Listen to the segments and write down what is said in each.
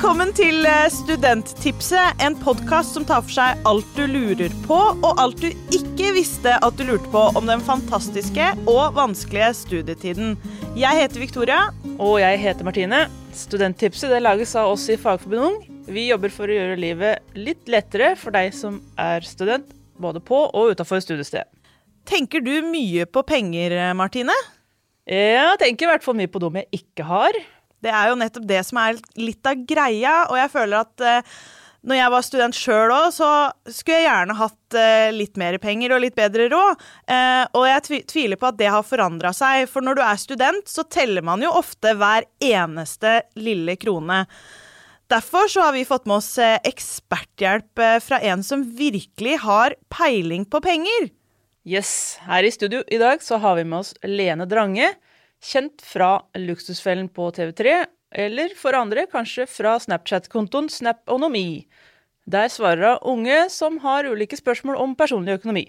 Velkommen til eh, Studenttipset, en podkast som tar for seg alt du lurer på, og alt du ikke visste at du lurte på om den fantastiske og vanskelige studietiden. Jeg heter Victoria. Og jeg heter Martine. Studenttipset det lages av oss i Fagforbundet Ung. Vi jobber for å gjøre livet litt lettere for deg som er student, både på og utafor studiestedet. Tenker du mye på penger, eh, Martine? Jeg tenker i hvert fall mye på dem jeg ikke har. Det er jo nettopp det som er litt av greia, og jeg føler at eh, når jeg var student sjøl òg, så skulle jeg gjerne hatt eh, litt mer penger og litt bedre råd. Eh, og jeg tvi tviler på at det har forandra seg, for når du er student, så teller man jo ofte hver eneste lille krone. Derfor så har vi fått med oss eh, eksperthjelp eh, fra en som virkelig har peiling på penger. Yes, her i studio i dag så har vi med oss Lene Drange, kjent fra Luksusfellen på TV3, eller for andre kanskje fra Snapchat-kontoen Snaponomi. Der svarer hun unge som har ulike spørsmål om personlig økonomi.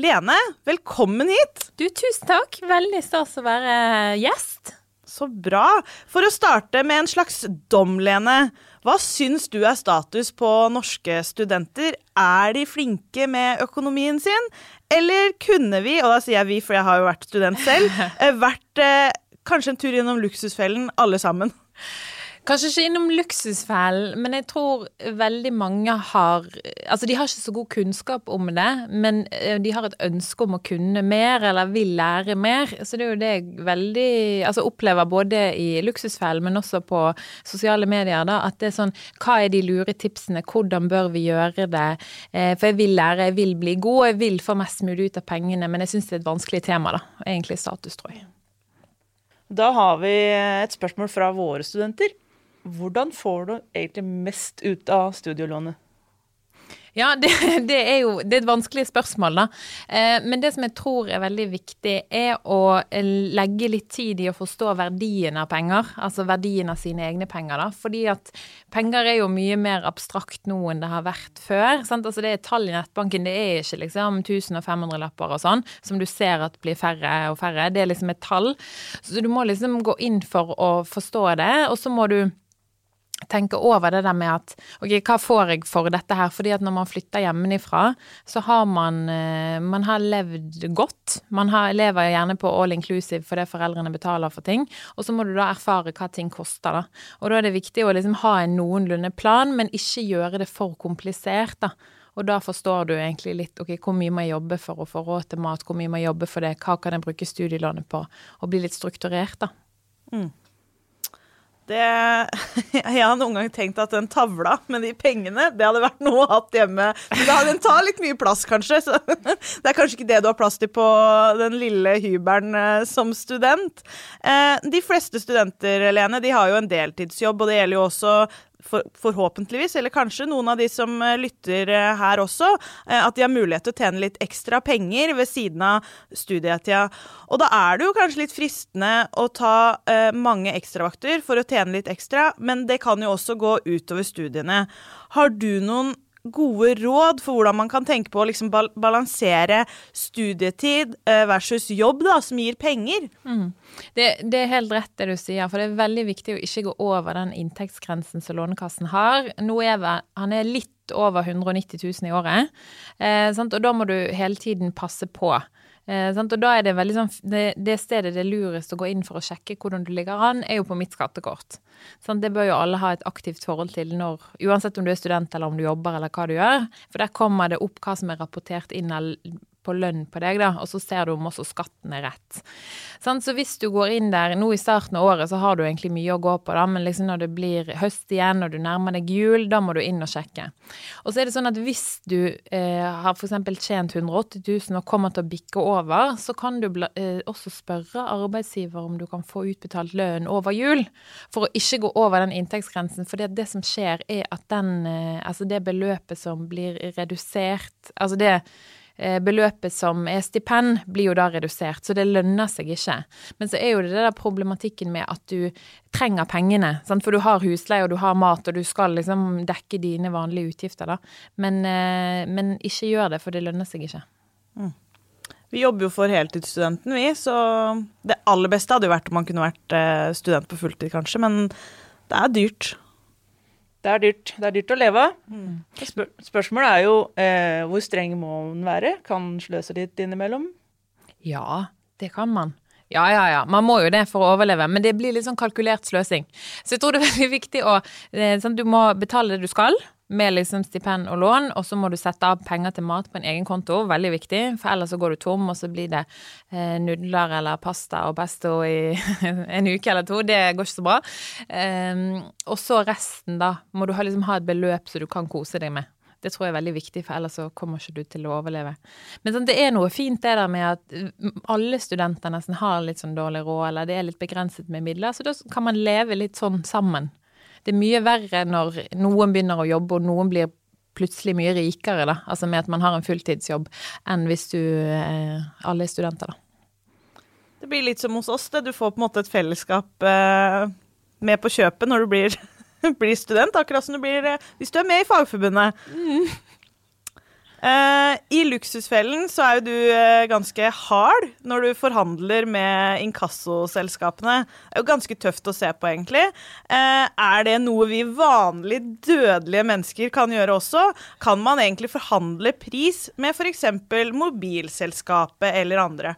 Lene, velkommen hit! Du, tusen takk. Veldig stas å være gjest. Så bra. For å starte med en slags dom, Lene. Hva syns du er status på norske studenter? Er de flinke med økonomien sin? Eller kunne vi, og da sier jeg vi, for jeg har jo vært student selv, eh, vært eh, kanskje en tur gjennom luksusfellen alle sammen? Kanskje ikke innom luksusfellen, men jeg tror veldig mange har Altså, de har ikke så god kunnskap om det, men eh, de har et ønske om å kunne mer, eller vil lære mer. Så det er jo det jeg veldig Altså opplever både i luksusfellen, men også på sosiale medier, da, at det er sånn Hva er de lure tipsene? Hvordan bør vi gjøre det? Eh, for jeg vil lære, jeg vil bli god, jeg vil få mest mulig ut av pengene, men jeg syns det er et vanskelig tema, da. Egentlig status, tror jeg. Da har vi et spørsmål fra våre studenter. Hvordan får du egentlig mest ut av studielånet? Ja, det, det, er jo det er et vanskelig spørsmål, da. Eh, men det som jeg tror er veldig viktig, er å legge litt tid i å forstå verdien av penger. Altså verdien av sine egne penger, da. Fordi at penger er jo mye mer abstrakt nå enn det har vært før. Sant? Altså det er tall i nettbanken, det er ikke liksom 1500-lapper og sånn, som du ser at blir færre og færre. Det er liksom et tall. Så du må liksom gå inn for å forstå det, og så må du tenke over det der med at ok, hva får jeg for dette her? Fordi at når man flytter hjemmefra, så har man, man har levd godt. Man har, lever gjerne på all inclusive fordi foreldrene betaler for ting. Og så må du da erfare hva ting koster, da. Og da er det viktig å liksom ha en noenlunde plan, men ikke gjøre det for komplisert, da. Og da forstår du egentlig litt ok, hvor mye må jeg jobbe for å få råd til mat, hvor mye må jeg jobbe for det, hva kan jeg bruke studielånet på, og bli litt strukturert, da. Mm. Det, jeg har noen gang tenkt at den tavla med de pengene, det hadde vært noe å ha hjemme. Men den tar litt mye plass, kanskje. Så det er kanskje ikke det du har plass til på den lille hybelen eh, som student. Eh, de fleste studenter, Lene, de har jo en deltidsjobb, og det gjelder jo også for, forhåpentligvis, eller kanskje noen av de som eh, lytter eh, her også, eh, at de har mulighet til å tjene litt ekstra penger ved siden av studietida. Og da er det jo kanskje litt fristende å ta mange ekstravakter for å tjene litt ekstra, men det kan jo også gå utover studiene. Har du noen gode råd for hvordan man kan tenke på å liksom balansere studietid versus jobb, da, som gir penger? Mm. Det, det, er helt rett det du sier, for det er veldig viktig å ikke gå over den inntektsgrensen som Lånekassen har. Nå er han er litt over 190 000 i året, eh, og da må du hele tiden passe på. Eh, og da er det veldig sånn det, det, stedet det er lurest å gå inn for å sjekke hvordan du ligger an, er jo på mitt skattekort. Sant? Det bør jo alle ha et aktivt forhold til når, uansett om du er student eller om du jobber eller hva du gjør. For der kommer det opp hva som er rapportert inn på lønn på deg, da, og så ser du om også skatten er rett. Sånn, så hvis du går inn der nå i starten av året, så har du egentlig mye å gå på, da, men liksom når det blir høst igjen og du nærmer deg jul, da må du inn og sjekke. Og så er det sånn at hvis du eh, har f.eks. tjent 180 000 og kommer til å bikke over, så kan du eh, også spørre arbeidsgiver om du kan få utbetalt lønn over jul, for å ikke gå over den inntektsgrensen. For det, det som skjer, er at den, eh, altså det beløpet som blir redusert, altså det beløpet som er stipend, blir jo da redusert, så det lønner seg ikke. Men så er jo det der problematikken med at du trenger pengene, sant? for du har husleie og du har mat, og du skal liksom dekke dine vanlige utgifter, da. Men, eh, men ikke gjør det, for det lønner seg ikke. Mm. Vi jobber jo for heltidsstudenten, vi, så det aller beste hadde jo vært om man kunne vært eh, student på fulltid, kanskje, men det er dyrt. Det er dyrt. Det er dyrt å leve av. Spør spørsmålet er jo eh, hvor streng må man være? Kan sløse litt innimellom? Ja, det kan man. Ja, ja, ja. Man må jo det for å overleve, men det blir litt sånn kalkulert sløsing. Så jeg tror det er veldig viktig å eh, sånn, Du må betale det du skal, med liksom stipend og lån, og så må du sette av penger til mat på en egen konto, veldig viktig, for ellers så går du tom, og så blir det eh, nudler eller pasta og pesto i en uke eller to. Det går ikke så bra. Eh, og så resten, da, må du ha, liksom, ha et beløp så du kan kose deg med. Det tror jeg er veldig viktig, for ellers så kommer ikke du til å overleve. Men sånn, det er noe fint det der med at mm, alle studenter nesten har litt sånn dårlig råd, eller det er litt begrenset med midler, så da kan man leve litt sånn sammen. Det er mye verre når noen begynner å jobbe, og noen blir plutselig mye rikere, da, altså med at man har en fulltidsjobb, enn hvis du eh, alle er studenter, da. Det blir litt som hos oss, det. Du får på en måte et fellesskap eh, med på kjøpet når du blir, blir student, akkurat som du blir eh, hvis du er med i Fagforbundet. Eh, I Luksusfellen så er jo du uh, ganske hard når du forhandler med inkassoselskapene. Det er jo ganske tøft å se på, egentlig. Uh, er det noe vi vanlige, dødelige mennesker kan gjøre også? Kan man egentlig forhandle pris med f.eks. mobilselskapet eller andre?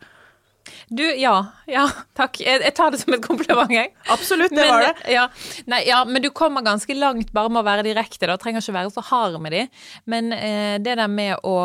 Du, ja. Ja, takk. Jeg, jeg tar det som et kompliment, jeg. Absolutt, det Men, var det. Ja, nei, ja, men du kommer ganske langt bare med å være direkte. Da trenger ikke være så hard med de. Men eh, det der med å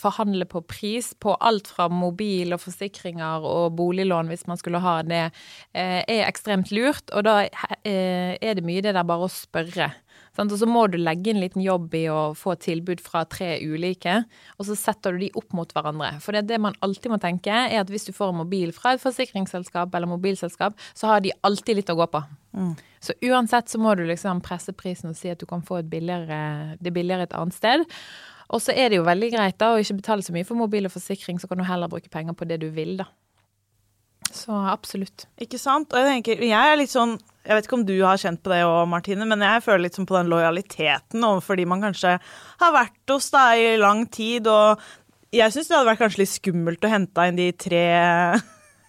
forhandle på pris på alt fra mobil og forsikringer og boliglån, hvis man skulle ha det, eh, er ekstremt lurt. Og da eh, er det mye det der bare å spørre. Og så må du legge en liten jobb i å få tilbud fra tre ulike, og så setter du de opp mot hverandre. For det, det man alltid må tenke, er at hvis du får en mobil fra et forsikringsselskap eller mobilselskap, så har de alltid litt å gå på. Mm. Så uansett så må du liksom presse prisen og si at du kan få billigere, det billigere et annet sted. Og så er det jo veldig greit da å ikke betale så mye for mobil og forsikring, så kan du heller bruke penger på det du vil, da. Så absolutt. Ikke sant? Og jeg tenker, jeg er litt sånn Jeg vet ikke om du har kjent på det òg, Martine, men jeg føler litt på den lojaliteten overfor de man kanskje har vært hos da i lang tid, og jeg syns det hadde vært kanskje litt skummelt å hente inn de tre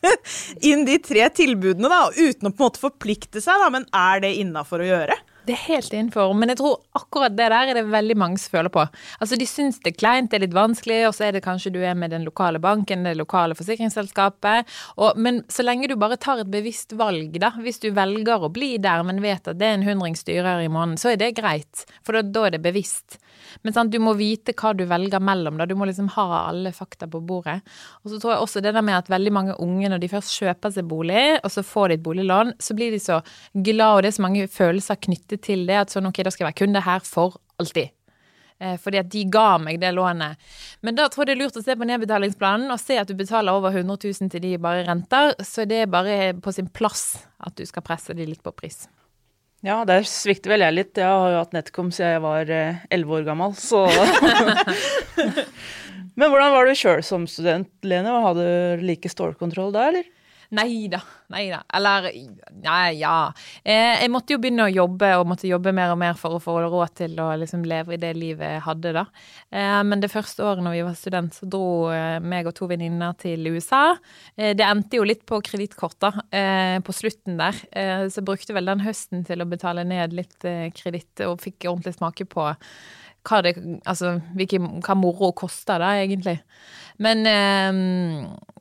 inn de tre tilbudene, da, uten å på en måte forplikte seg, da, men er det innafor å gjøre? Det er helt innenfor, men jeg tror akkurat det der er det veldig mange som føler på. Altså De syns det er kleint, det er litt vanskelig, og så er det kanskje du er med den lokale banken, det lokale forsikringsselskapet. Og, men så lenge du bare tar et bevisst valg, da, hvis du velger å bli der, men vet at det er en hundrings dyrere i måneden, så er det greit, for da, da er det bevisst. Men sant, du må vite hva du velger mellom, da. Du må liksom ha alle fakta på bordet. Og så tror jeg også det der med at veldig mange unge, når de først kjøper seg bolig, og så får de et boliglån, så blir de så glad, og det er så mange følelser knyttet til det, at sånn ok, da skal jeg være kunde her for alltid. Eh, fordi at de ga meg det lånet. Men da tror jeg det er lurt å se på nedbetalingsplanen og se at du betaler over 100 000 til de bare renter, så det er bare på sin plass at du skal presse de litt på pris. Ja, der svikter vel jeg litt. Jeg har jo hatt NetCom siden jeg var elleve år gammel, så Men hvordan var du sjøl som student, Lene? Hadde du like stålkontroll da, eller? Nei da, nei da. Eller nei, ja. Eh, jeg måtte jo begynne å jobbe, og måtte jobbe mer og mer for å få råd til å liksom leve i det livet jeg hadde, da. Eh, men det første året når vi var student, så dro eh, meg og to venninner til USA. Det endte jo litt på kredittkort, da, på slutten der. Så brukte vel den høsten til å betale ned litt eh, kreditt, og fikk ordentlig smake på hva, det, altså, hvilke, hva moro koster da, egentlig. Men eh,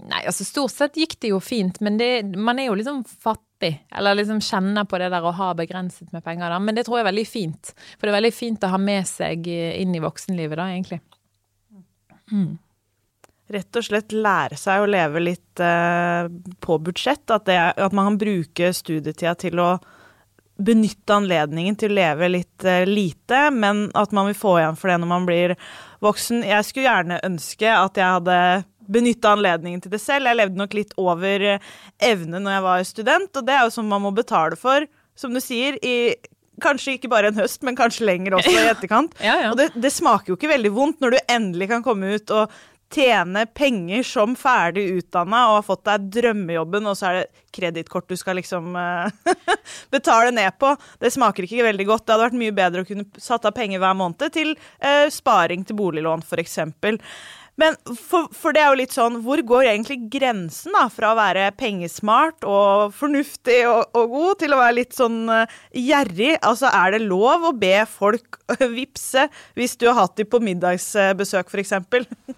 Nei, altså stort sett gikk det jo fint, men det, man er jo liksom fattig. Eller liksom kjenner på det der å ha begrenset med penger, da. Men det tror jeg er veldig fint. For det er veldig fint å ha med seg inn i voksenlivet, da, egentlig. Mm. Rett og slett lære seg å leve litt eh, på budsjett. At, det, at man kan bruke studietida til å benytte anledningen til å leve litt uh, lite, men at man vil få igjen for det når man blir voksen. Jeg skulle gjerne ønske at jeg hadde benytta anledningen til det selv. Jeg levde nok litt over evne når jeg var student, og det er jo som man må betale for, som du sier, i Kanskje ikke bare en høst, men kanskje lenger også i etterkant. ja, ja. Og det, det, smaker jo ikke veldig vondt når du endelig kan komme ut og tjene penger som ferdig utdanna og har fått deg drømmejobben, og så er det kredittkort du skal liksom uh, betale ned på. Det smaker ikke veldig godt. Det hadde vært mye bedre å kunne satt av penger hver måned til uh, sparing til boliglån, f.eks. Men for, for det er jo litt sånn Hvor går egentlig grensen da fra å være pengesmart og fornuftig og, og god til å være litt sånn uh, gjerrig? Altså, er det lov å be folk vippse hvis du har hatt dem på middagsbesøk, f.eks.?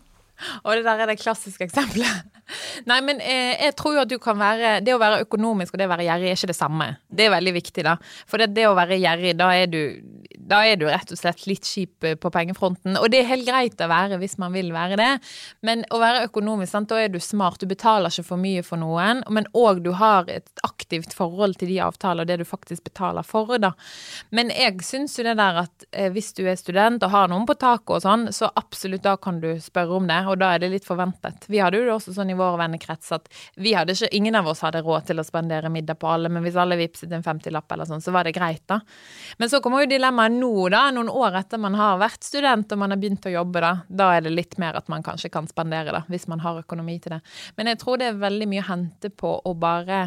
Og det der er det klassiske eksempelet. Nei, men eh, jeg tror jo at du kan være Det å være økonomisk og det å være gjerrig er ikke det samme. Det er veldig viktig, da. For det, det å være gjerrig, da er du da er du rett og slett litt kjip eh, på pengefronten. Og det er helt greit å være hvis man vil være det, men å være økonomisk, sant? da er du smart. Du betaler ikke for mye for noen, men òg du har et aktivt forhold til de avtaler og det du faktisk betaler for, da. Men jeg syns jo det der at eh, hvis du er student og har noen på taket og sånn, så absolutt da kan du spørre om det, og da er det litt forventet. Vi hadde jo det også sånn i vår vennekrets at ikke, ingen av oss hadde råd til å spandere middag på alle, men hvis alle vippset en 50-lapp eller sånn, så var det greit, da. Men så kommer jo dilemmaet nå, da, noen år etter man har vært student og man har begynt å jobbe, da, da er det litt mer at man kanskje kan spandere, da, hvis man har økonomi til det. Men jeg tror det er veldig mye å hente på å bare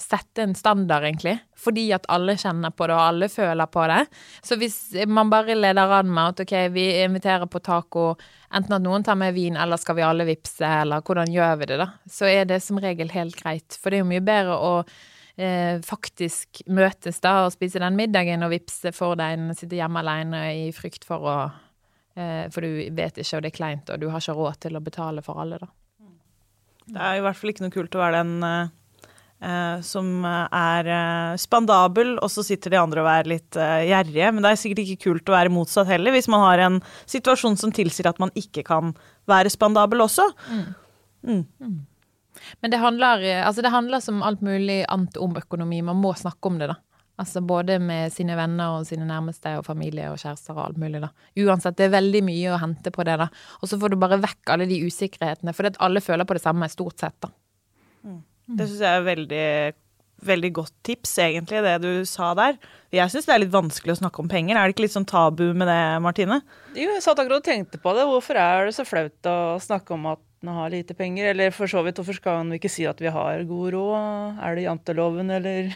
sette en standard, egentlig. Fordi at alle kjenner på det, og alle føler på det. Så hvis man bare leder an med at ok, vi inviterer på taco, enten at noen tar med vin, eller skal vi alle vippse, eller hvordan gjør vi det, da, så er det som regel helt greit. For det er jo mye bedre å eh, faktisk møtes da og spise den middagen og vippse for deg enn å sitte hjemme alene i frykt for å eh, For du vet ikke, og det er kleint, og du har ikke råd til å betale for alle, da. Det er i hvert fall ikke noe kult å være den eh, som er eh, spandabel, og så sitter de andre og er litt eh, gjerrige. Men det er sikkert ikke kult å være motsatt heller, hvis man har en situasjon som tilsier at man ikke kan være spandabel også. Mm. Mm. Men det handler, altså det handler som alt mulig annet om økonomi. Man må snakke om det, da. Altså både med sine venner og sine nærmeste og familie og kjærester og alt mulig, da. Uansett, det er veldig mye å hente på det, da. Og så får du bare vekk alle de usikkerhetene, for alle føler på det samme, stort sett, da. Mm. Det syns jeg er veldig, veldig godt tips, egentlig, det du sa der. Jeg syns det er litt vanskelig å snakke om penger. Er det ikke litt sånn tabu med det, Martine? Jo, jeg satt akkurat og tenkte på det. Hvorfor er det så flaut å snakke om at en har lite penger? Eller for så vidt, hvorfor skal en ikke si at vi har god råd? Er det janteloven, eller?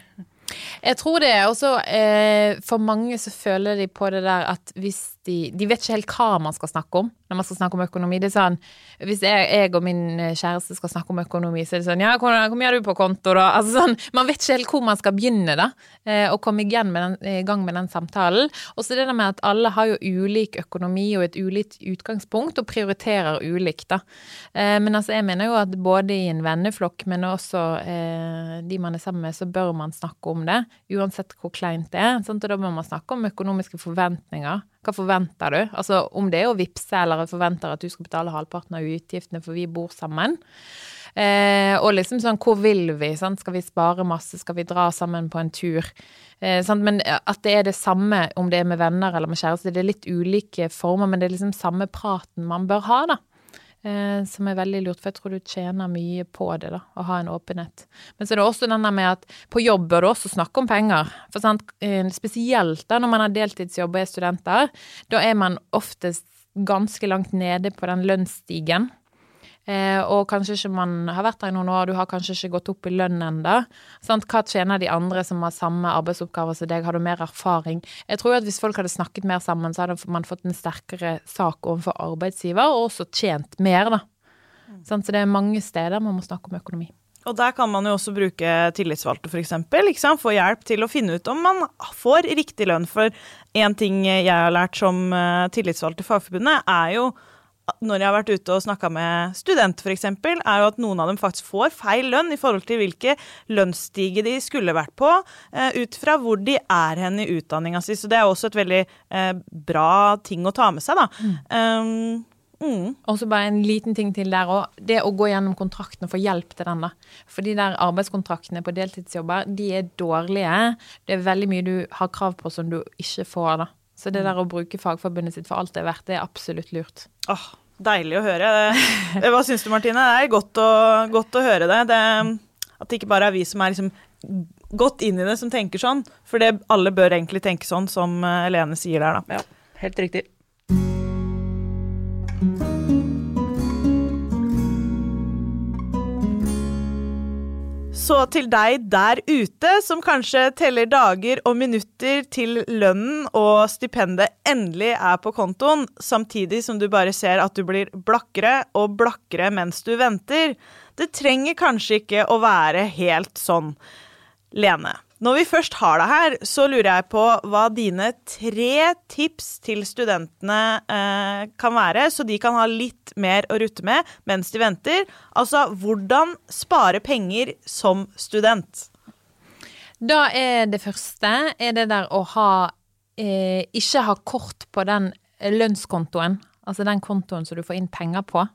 Jeg tror det. Og så eh, for mange så føler de på det der at hvis de De vet ikke helt hva man skal snakke om når man skal snakke om økonomi. Det er sånn Hvis jeg, jeg og min eh, kjæreste skal snakke om økonomi, så er det sånn Ja, hvor, hvor mye har du på konto, da? Altså sånn Man vet ikke helt hvor man skal begynne, da. Eh, og komme den, i gang med den samtalen. Og så det der med at alle har jo ulik økonomi og et ulikt utgangspunkt, og prioriterer ulikt, da. Eh, men altså, jeg mener jo at både i en venneflokk, men også eh, de man er sammen med, så bør man snakke om det. Uansett hvor kleint det er. Sant? Og da må man snakke om økonomiske forventninger. Hva forventer du? Altså om det er å vippse eller forventer at du skal betale halvparten av utgiftene for vi bor sammen. Eh, og liksom sånn, hvor vil vi? Sant? Skal vi spare masse? Skal vi dra sammen på en tur? Eh, men at det er det samme om det er med venner eller med kjæreste. Det er litt ulike former, men det er liksom samme praten man bør ha, da. Eh, som er veldig lurt, for jeg tror du tjener mye på det, da, å ha en åpenhet. Men så er det også denne med at på jobb bør du også snakke om penger. For sant, eh, spesielt da når man har deltidsjobb og er studenter, da er man oftest ganske langt nede på den lønnsstigen. Eh, og kanskje ikke man har vært der i noen år, du har kanskje ikke gått opp i lønn ennå. Hva tjener de andre som har samme arbeidsoppgaver som deg, har du mer erfaring? Jeg tror at hvis folk hadde snakket mer sammen, så hadde man fått en sterkere sak overfor arbeidsgiver, og også tjent mer, da. Mm. Så det er mange steder man må snakke om økonomi. Og der kan man jo også bruke tillitsvalgte, f.eks. Få hjelp til å finne ut om man får riktig lønn. For én ting jeg har lært som eh, tillitsvalgt i Fagforbundet, er jo når jeg har vært ute og snakka med studenter f.eks., er jo at noen av dem faktisk får feil lønn i forhold til hvilke lønnsstige de skulle vært på, uh, ut fra hvor de er hen i utdanninga si. Så det er også et veldig uh, bra ting å ta med seg, da. Mm. Um, Mm. Og så bare en liten ting til der òg. Det å gå gjennom kontrakten og få hjelp til den, da. For de der arbeidskontraktene på deltidsjobber, de er dårlige. Det er veldig mye du har krav på som du ikke får, da. Så det der å bruke Fagforbundet sitt for alt det er verdt, det er absolutt lurt. Åh, deilig å høre. Hva syns du, Martine? Det er godt å, godt å høre det. det. At det ikke bare er vi som er liksom godt inn i det, som tenker sånn. For det, alle bør egentlig tenke sånn, som Helene sier der, da. Ja, helt riktig. Så til deg der ute som kanskje teller dager og minutter til lønnen og stipendet endelig er på kontoen, samtidig som du bare ser at du blir blakkere og blakkere mens du venter. Det trenger kanskje ikke å være helt sånn. Lene, når vi først har deg her, så lurer jeg på hva dine tre tips til studentene eh, kan være, så de kan ha litt mer å rutte med mens de venter. Altså hvordan spare penger som student. Da er det første er det der å ha eh, Ikke ha kort på den lønnskontoen. Altså den kontoen som du får inn penger på.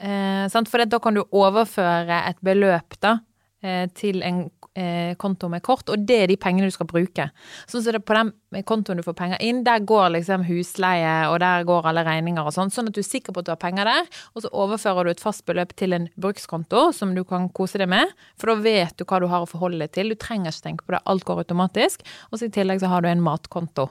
Eh, for da kan du overføre et beløp da, eh, til en eh, konto med kort, og det er de pengene du skal bruke. Sånn så det på den kontoen du får penger inn, der går liksom husleie, og der går alle regninger og sånn, sånn at du er sikker på at du har penger der, og så overfører du et fast beløp til en brukskonto som du kan kose deg med, for da vet du hva du har å forholde deg til. Du trenger ikke tenke på det, alt går automatisk. Og så i tillegg så har du en matkonto.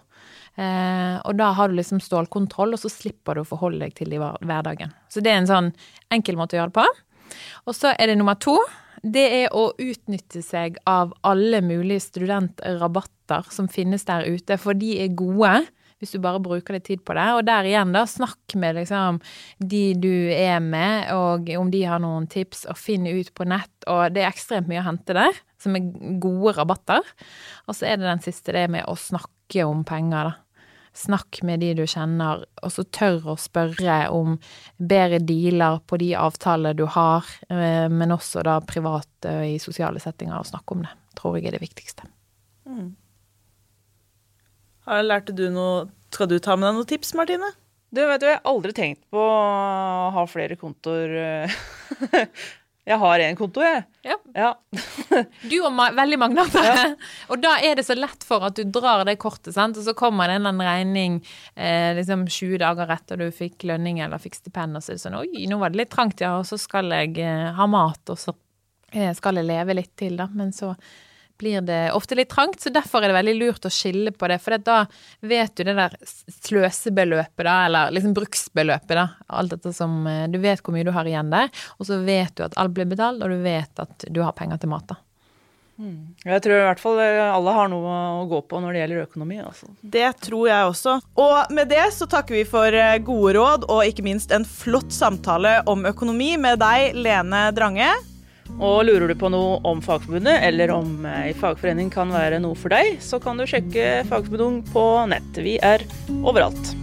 Eh, og da har du liksom stålkontroll, og så slipper du å forholde deg til det i hverdagen. Så det er en sånn enkel måte å gjøre det på. Og så er det nummer to det er å utnytte seg av alle mulige studentrabatter som finnes der ute, for de er gode. Hvis du bare bruker litt tid på det. Og der igjen, da, snakk med liksom de du er med, og om de har noen tips, og finn ut på nett. Og det er ekstremt mye å hente der, som er gode rabatter. Og så er det den siste, det med å snakke om penger, da. Snakk med de du kjenner, og så tør å spørre om bedre dealer på de avtaler du har, eh, men også da privat i sosiale settinger, og snakke om det. Tror jeg er det viktigste. Mm. Lærte du noe Skal du ta med deg noen tips, Martine? Du, vet du, jeg har aldri tenkt på å ha flere kontoer eh, Jeg har én konto, jeg. Ja. ja. du og ma veldig mange andre. Ja. Og da er det så lett for at du drar det kortet, sant? og så kommer det en regning eh, liksom 20 dager etter du fikk lønning eller fikk stipend, og så er det sånn Oi, nå var det litt trangt, ja, og så skal jeg eh, ha mat, og så eh, skal jeg leve litt til, da. Men så blir det ofte litt trangt, så derfor er det veldig lurt å skille på det. For da vet du det der sløsebeløpet, da, eller liksom bruksbeløpet, da. Alt dette som eh, Du vet hvor mye du har igjen der, og så vet du at alt blir betalt, og du vet at du har penger til mat, da. Hmm. Jeg tror i hvert fall eh, alle har noe å gå på når det gjelder økonomi. Altså. Det tror jeg også. Og med det så takker vi for eh, gode råd og ikke minst en flott samtale om økonomi med deg, Lene Drange. Og lurer du på noe om Fagforbundet, eller om ei eh, fagforening kan være noe for deg, så kan du sjekke Fagforbundet på nett. Vi er overalt.